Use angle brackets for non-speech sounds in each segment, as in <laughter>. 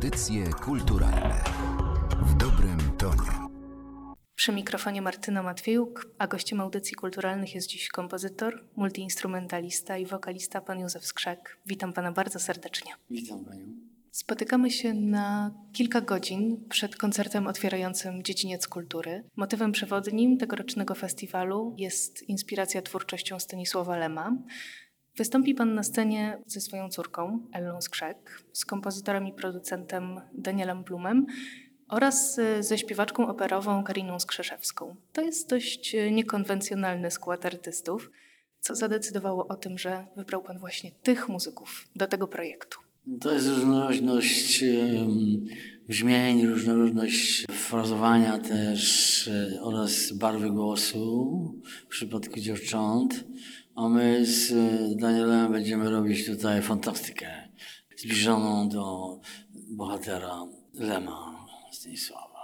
Audycje kulturalne w dobrym tonie. Przy mikrofonie Martyna Matwiejuk, a gościem audycji kulturalnych jest dziś kompozytor, multiinstrumentalista i wokalista pan Józef Skrzek. Witam pana bardzo serdecznie. Witam panią. Spotykamy się na kilka godzin przed koncertem otwierającym Dziedziniec Kultury. Motywem przewodnim tegorocznego festiwalu jest inspiracja twórczością Stanisława Lema. Wystąpi pan na scenie ze swoją córką, Ellą Skrzek, z kompozytorem i producentem Danielem Blumem oraz y, ze śpiewaczką operową Kariną Skrzeszewską. To jest dość y, niekonwencjonalny skład artystów, co zadecydowało o tym, że wybrał pan właśnie tych muzyków do tego projektu. To jest różnorodność brzmień, różnorodność frazowania też e, oraz barwy głosu w przypadku dziewcząt. A my z e, Danielem będziemy robić tutaj fantastykę zbliżoną do bohatera Lema Stanisława.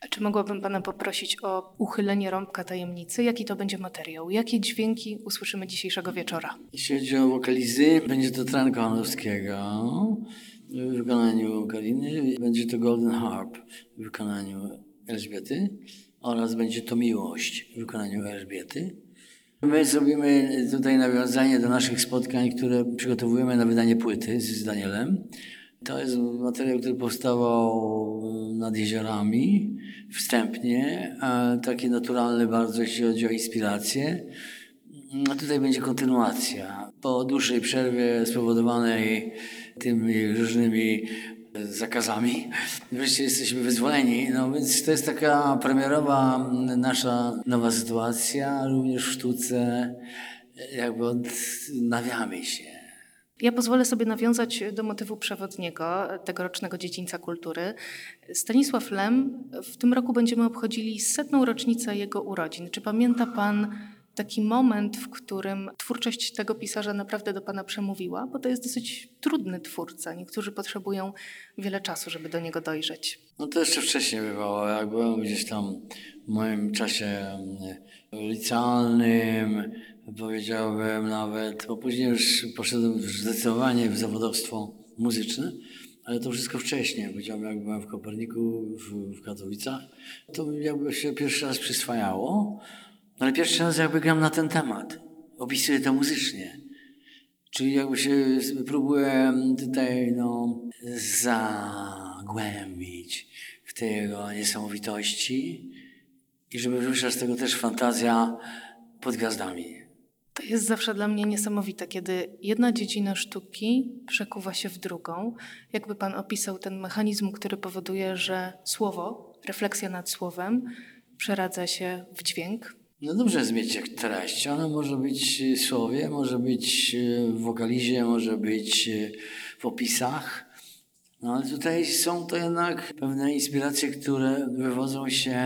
A czy mogłabym pana poprosić o uchylenie rąbka tajemnicy? Jaki to będzie materiał? Jakie dźwięki usłyszymy dzisiejszego wieczora? Jeśli chodzi o wokalizy, będzie to Tran Kołanowskiego w wykonaniu Kariny, będzie to Golden Harp w wykonaniu Elżbiety oraz będzie to Miłość w wykonaniu Elżbiety. My zrobimy tutaj nawiązanie do naszych spotkań, które przygotowujemy na wydanie płyty z Danielem. To jest materiał, który powstawał nad jeziorami wstępnie, taki naturalny bardzo, jeśli chodzi o inspirację. A tutaj będzie kontynuacja. Po dłuższej przerwie spowodowanej tymi różnymi zakazami. Wreszcie jesteśmy wyzwoleni, no więc to jest taka premierowa nasza nowa sytuacja, również w sztuce, jakby odnawiamy się. Ja pozwolę sobie nawiązać do motywu przewodniego tegorocznego Dziedzińca Kultury. Stanisław Lem, w tym roku będziemy obchodzili setną rocznicę jego urodzin. Czy pamięta pan taki moment, w którym twórczość tego pisarza naprawdę do Pana przemówiła, bo to jest dosyć trudny twórca. Niektórzy potrzebują wiele czasu, żeby do niego dojrzeć. No to jeszcze wcześniej bywało. Jak byłem gdzieś tam w moim czasie licealnym, powiedziałbym nawet, bo później już poszedłem zdecydowanie w zawodowstwo muzyczne, ale to wszystko wcześniej. Powiedziałbym, jak byłem w Koperniku, w, w Katowicach, to jakby się pierwszy raz przyswajało. No ale pierwszy raz jakby gram na ten temat. Opisuję to muzycznie. Czyli jakby się próbuję tutaj no, zagłębić w tego niesamowitości i żeby wyszła z tego też fantazja pod gwiazdami. To jest zawsze dla mnie niesamowite, kiedy jedna dziedzina sztuki przekuwa się w drugą. Jakby Pan opisał ten mechanizm, który powoduje, że słowo, refleksja nad słowem przeradza się w dźwięk, no dobrze jest mieć jak treść. Ona może być w słowie, może być w wokalizie, może być w opisach. No ale tutaj są to jednak pewne inspiracje, które wywodzą się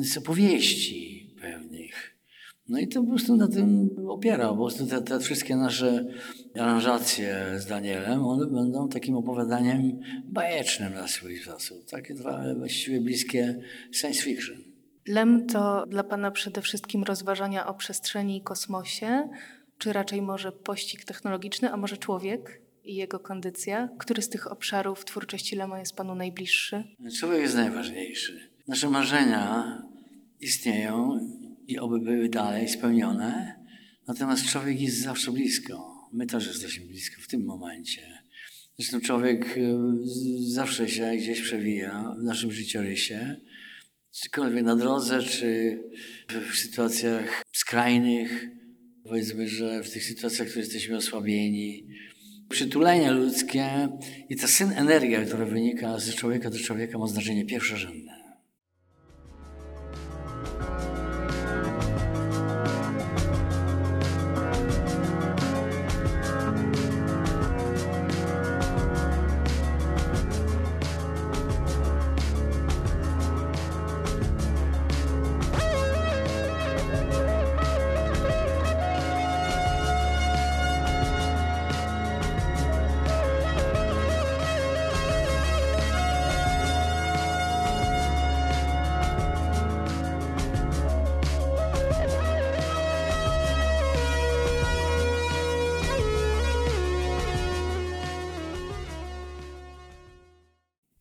z opowieści pewnych. No i to po prostu na tym opiera. Po prostu te, te wszystkie nasze aranżacje z Danielem, one będą takim opowiadaniem bajecznym na swój sposób. Takie trochę właściwie bliskie science fiction. Lem to dla Pana przede wszystkim rozważania o przestrzeni i kosmosie, czy raczej może pościg technologiczny, a może człowiek i jego kondycja? Który z tych obszarów twórczości Lema jest Panu najbliższy? Człowiek jest najważniejszy. Nasze marzenia istnieją i oby były dalej spełnione, natomiast człowiek jest zawsze blisko. My też jesteśmy blisko w tym momencie. Zresztą człowiek y, zawsze się gdzieś przewija w naszym życiorysie czykolwiek na drodze, czy w sytuacjach skrajnych, powiedzmy, że w tych sytuacjach, w których jesteśmy osłabieni, przytulenie ludzkie i ta syn energia, która wynika ze człowieka do człowieka, ma znaczenie pierwszorzędne.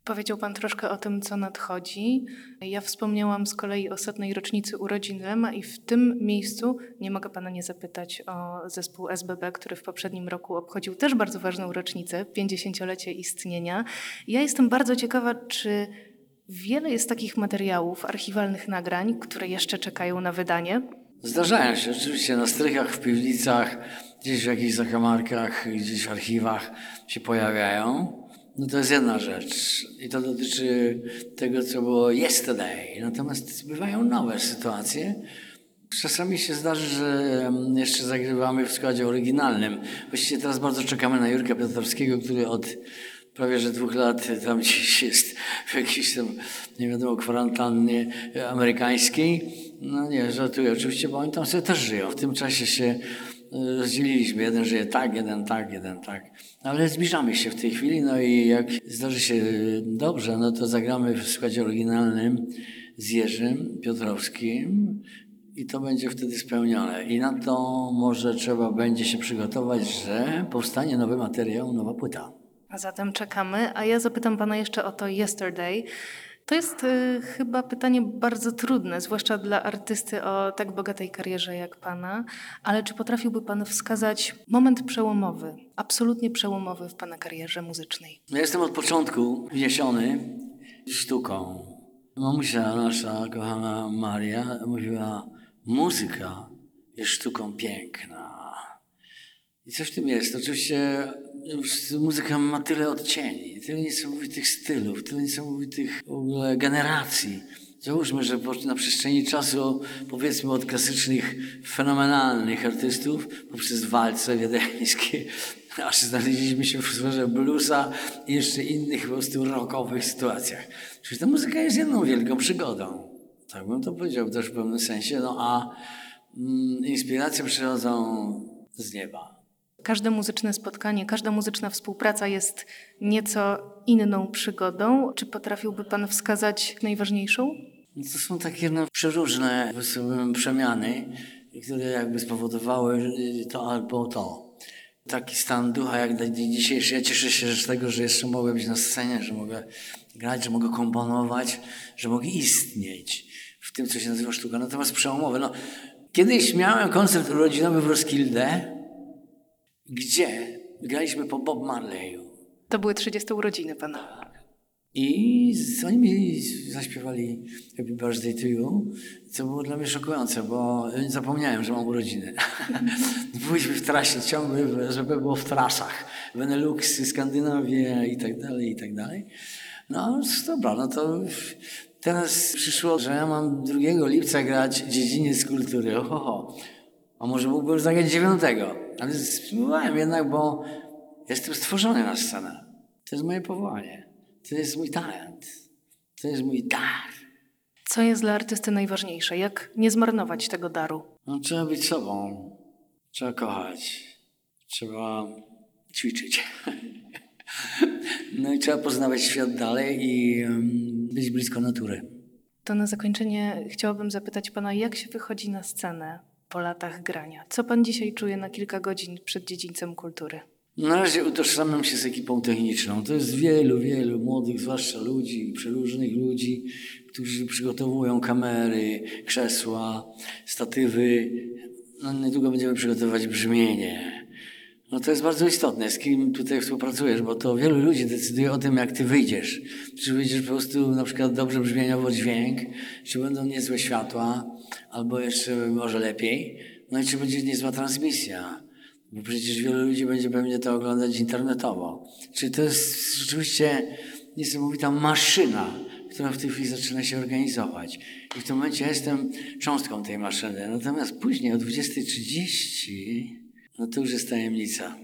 Powiedział Pan troszkę o tym, co nadchodzi. Ja wspomniałam z kolei o setnej rocznicy urodzin Lema i w tym miejscu nie mogę Pana nie zapytać o zespół SBB, który w poprzednim roku obchodził też bardzo ważną rocznicę, 50-lecie istnienia. Ja jestem bardzo ciekawa, czy wiele jest takich materiałów, archiwalnych nagrań, które jeszcze czekają na wydanie. Zdarzają się oczywiście na strychach, w piwnicach, gdzieś w jakichś zakamarkach, gdzieś w archiwach się pojawiają. No to jest jedna rzecz i to dotyczy tego, co było yesterday. Natomiast bywają nowe sytuacje. Czasami się zdarzy, że jeszcze zagrywamy w składzie oryginalnym. Właściwie teraz bardzo czekamy na Jurka Piotrowskiego, który od prawie że dwóch lat tam <laughs> gdzieś jest w jakiejś tam, nie wiadomo, kwarantannie amerykańskiej. No nie, żartuję oczywiście, bo oni tam sobie też żyją. W tym czasie się rozdzieliliśmy. Jeden żyje tak, jeden tak, jeden tak. Ale zbliżamy się w tej chwili, no i jak zdarzy się dobrze, no to zagramy w składzie oryginalnym z Jerzym Piotrowskim i to będzie wtedy spełnione. I na to może trzeba będzie się przygotować, że powstanie nowy materiał, nowa płyta. A zatem czekamy. A ja zapytam Pana jeszcze o to Yesterday. To jest y, chyba pytanie bardzo trudne, zwłaszcza dla artysty o tak bogatej karierze jak Pana, ale czy potrafiłby Pan wskazać moment przełomowy, absolutnie przełomowy w Pana karierze muzycznej? Ja jestem od początku wniesiony sztuką. Mamusia nasza, kochana Maria, mówiła, muzyka jest sztuką piękna. I coś w tym jest. Oczywiście muzyka ma tyle odcieni, tyle niesamowitych stylów, tyle niesamowitych w ogóle generacji. Załóżmy, że na przestrzeni czasu, powiedzmy od klasycznych, fenomenalnych artystów, poprzez walce wiedeńskie, <laughs> aż znaleźliśmy się w sferze bluesa i jeszcze innych po prostu rockowych sytuacjach. Czyli ta muzyka jest jedną wielką przygodą. Tak bym to powiedział też w pewnym sensie. No a mm, inspiracje przychodzą z nieba. Każde muzyczne spotkanie, każda muzyczna współpraca jest nieco inną przygodą. Czy potrafiłby Pan wskazać najważniejszą? To są takie no, przeróżne przemiany, które jakby spowodowały to albo to. Taki stan ducha jak dzisiejszy. Ja cieszę się z tego, że jeszcze mogę być na scenie, że mogę grać, że mogę komponować, że mogę istnieć w tym, co się nazywa sztuka. Natomiast przełomowe. No, kiedyś miałem koncert urodzinowy w Roskilde gdzie graliśmy po Bob Marleyu. To były 30 urodziny pana. I oni mi zaśpiewali Happy Birthday to You, co było dla mnie szokujące, bo zapomniałem, że mam urodziny. <laughs> Byliśmy w trasie ciągle, żeby było w trasach. Benelux, Skandynawia i tak dalej, i tak dalej. No dobra, no to teraz przyszło, że ja mam 2 lipca grać dziedziniec kultury. Oho, a może mógłbym zagrać 9. Ale spróbowałem jednak, bo jestem stworzony na scenę. To jest moje powołanie. To jest mój talent. To jest mój dar. Co jest dla artysty najważniejsze? Jak nie zmarnować tego daru? No, trzeba być sobą. Trzeba kochać. Trzeba ćwiczyć. <laughs> No i trzeba poznawać świat dalej i być blisko natury. To na zakończenie chciałabym zapytać Pana, jak się wychodzi na scenę? Po latach grania? Co pan dzisiaj czuje na kilka godzin przed dziedzińcem kultury? Na razie utożsamiam się z ekipą techniczną. To jest wielu, wielu młodych, zwłaszcza ludzi, przeróżnych ludzi, którzy przygotowują kamery, krzesła, statywy. No, niedługo będziemy przygotowywać brzmienie. No to jest bardzo istotne, z kim tutaj współpracujesz, bo to wielu ludzi decyduje o tym, jak ty wyjdziesz. Czy wyjdziesz po prostu na przykład dobrze brzmieniowo dźwięk, czy będą niezłe światła, albo jeszcze może lepiej. No i czy będzie niezła transmisja, bo przecież wielu ludzi będzie pewnie to oglądać internetowo. Czy to jest rzeczywiście niesamowita maszyna, która w tej chwili zaczyna się organizować. I w tym momencie ja jestem cząstką tej maszyny. Natomiast później o 20.30 no to już jest tajemnica.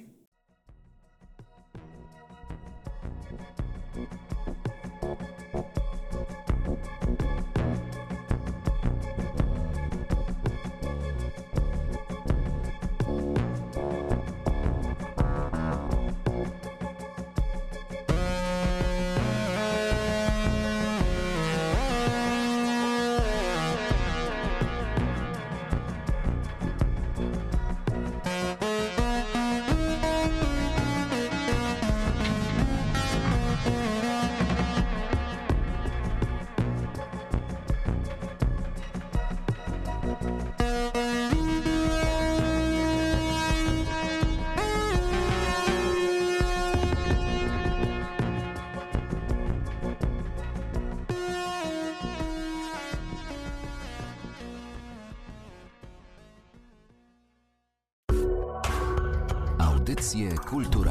Audycje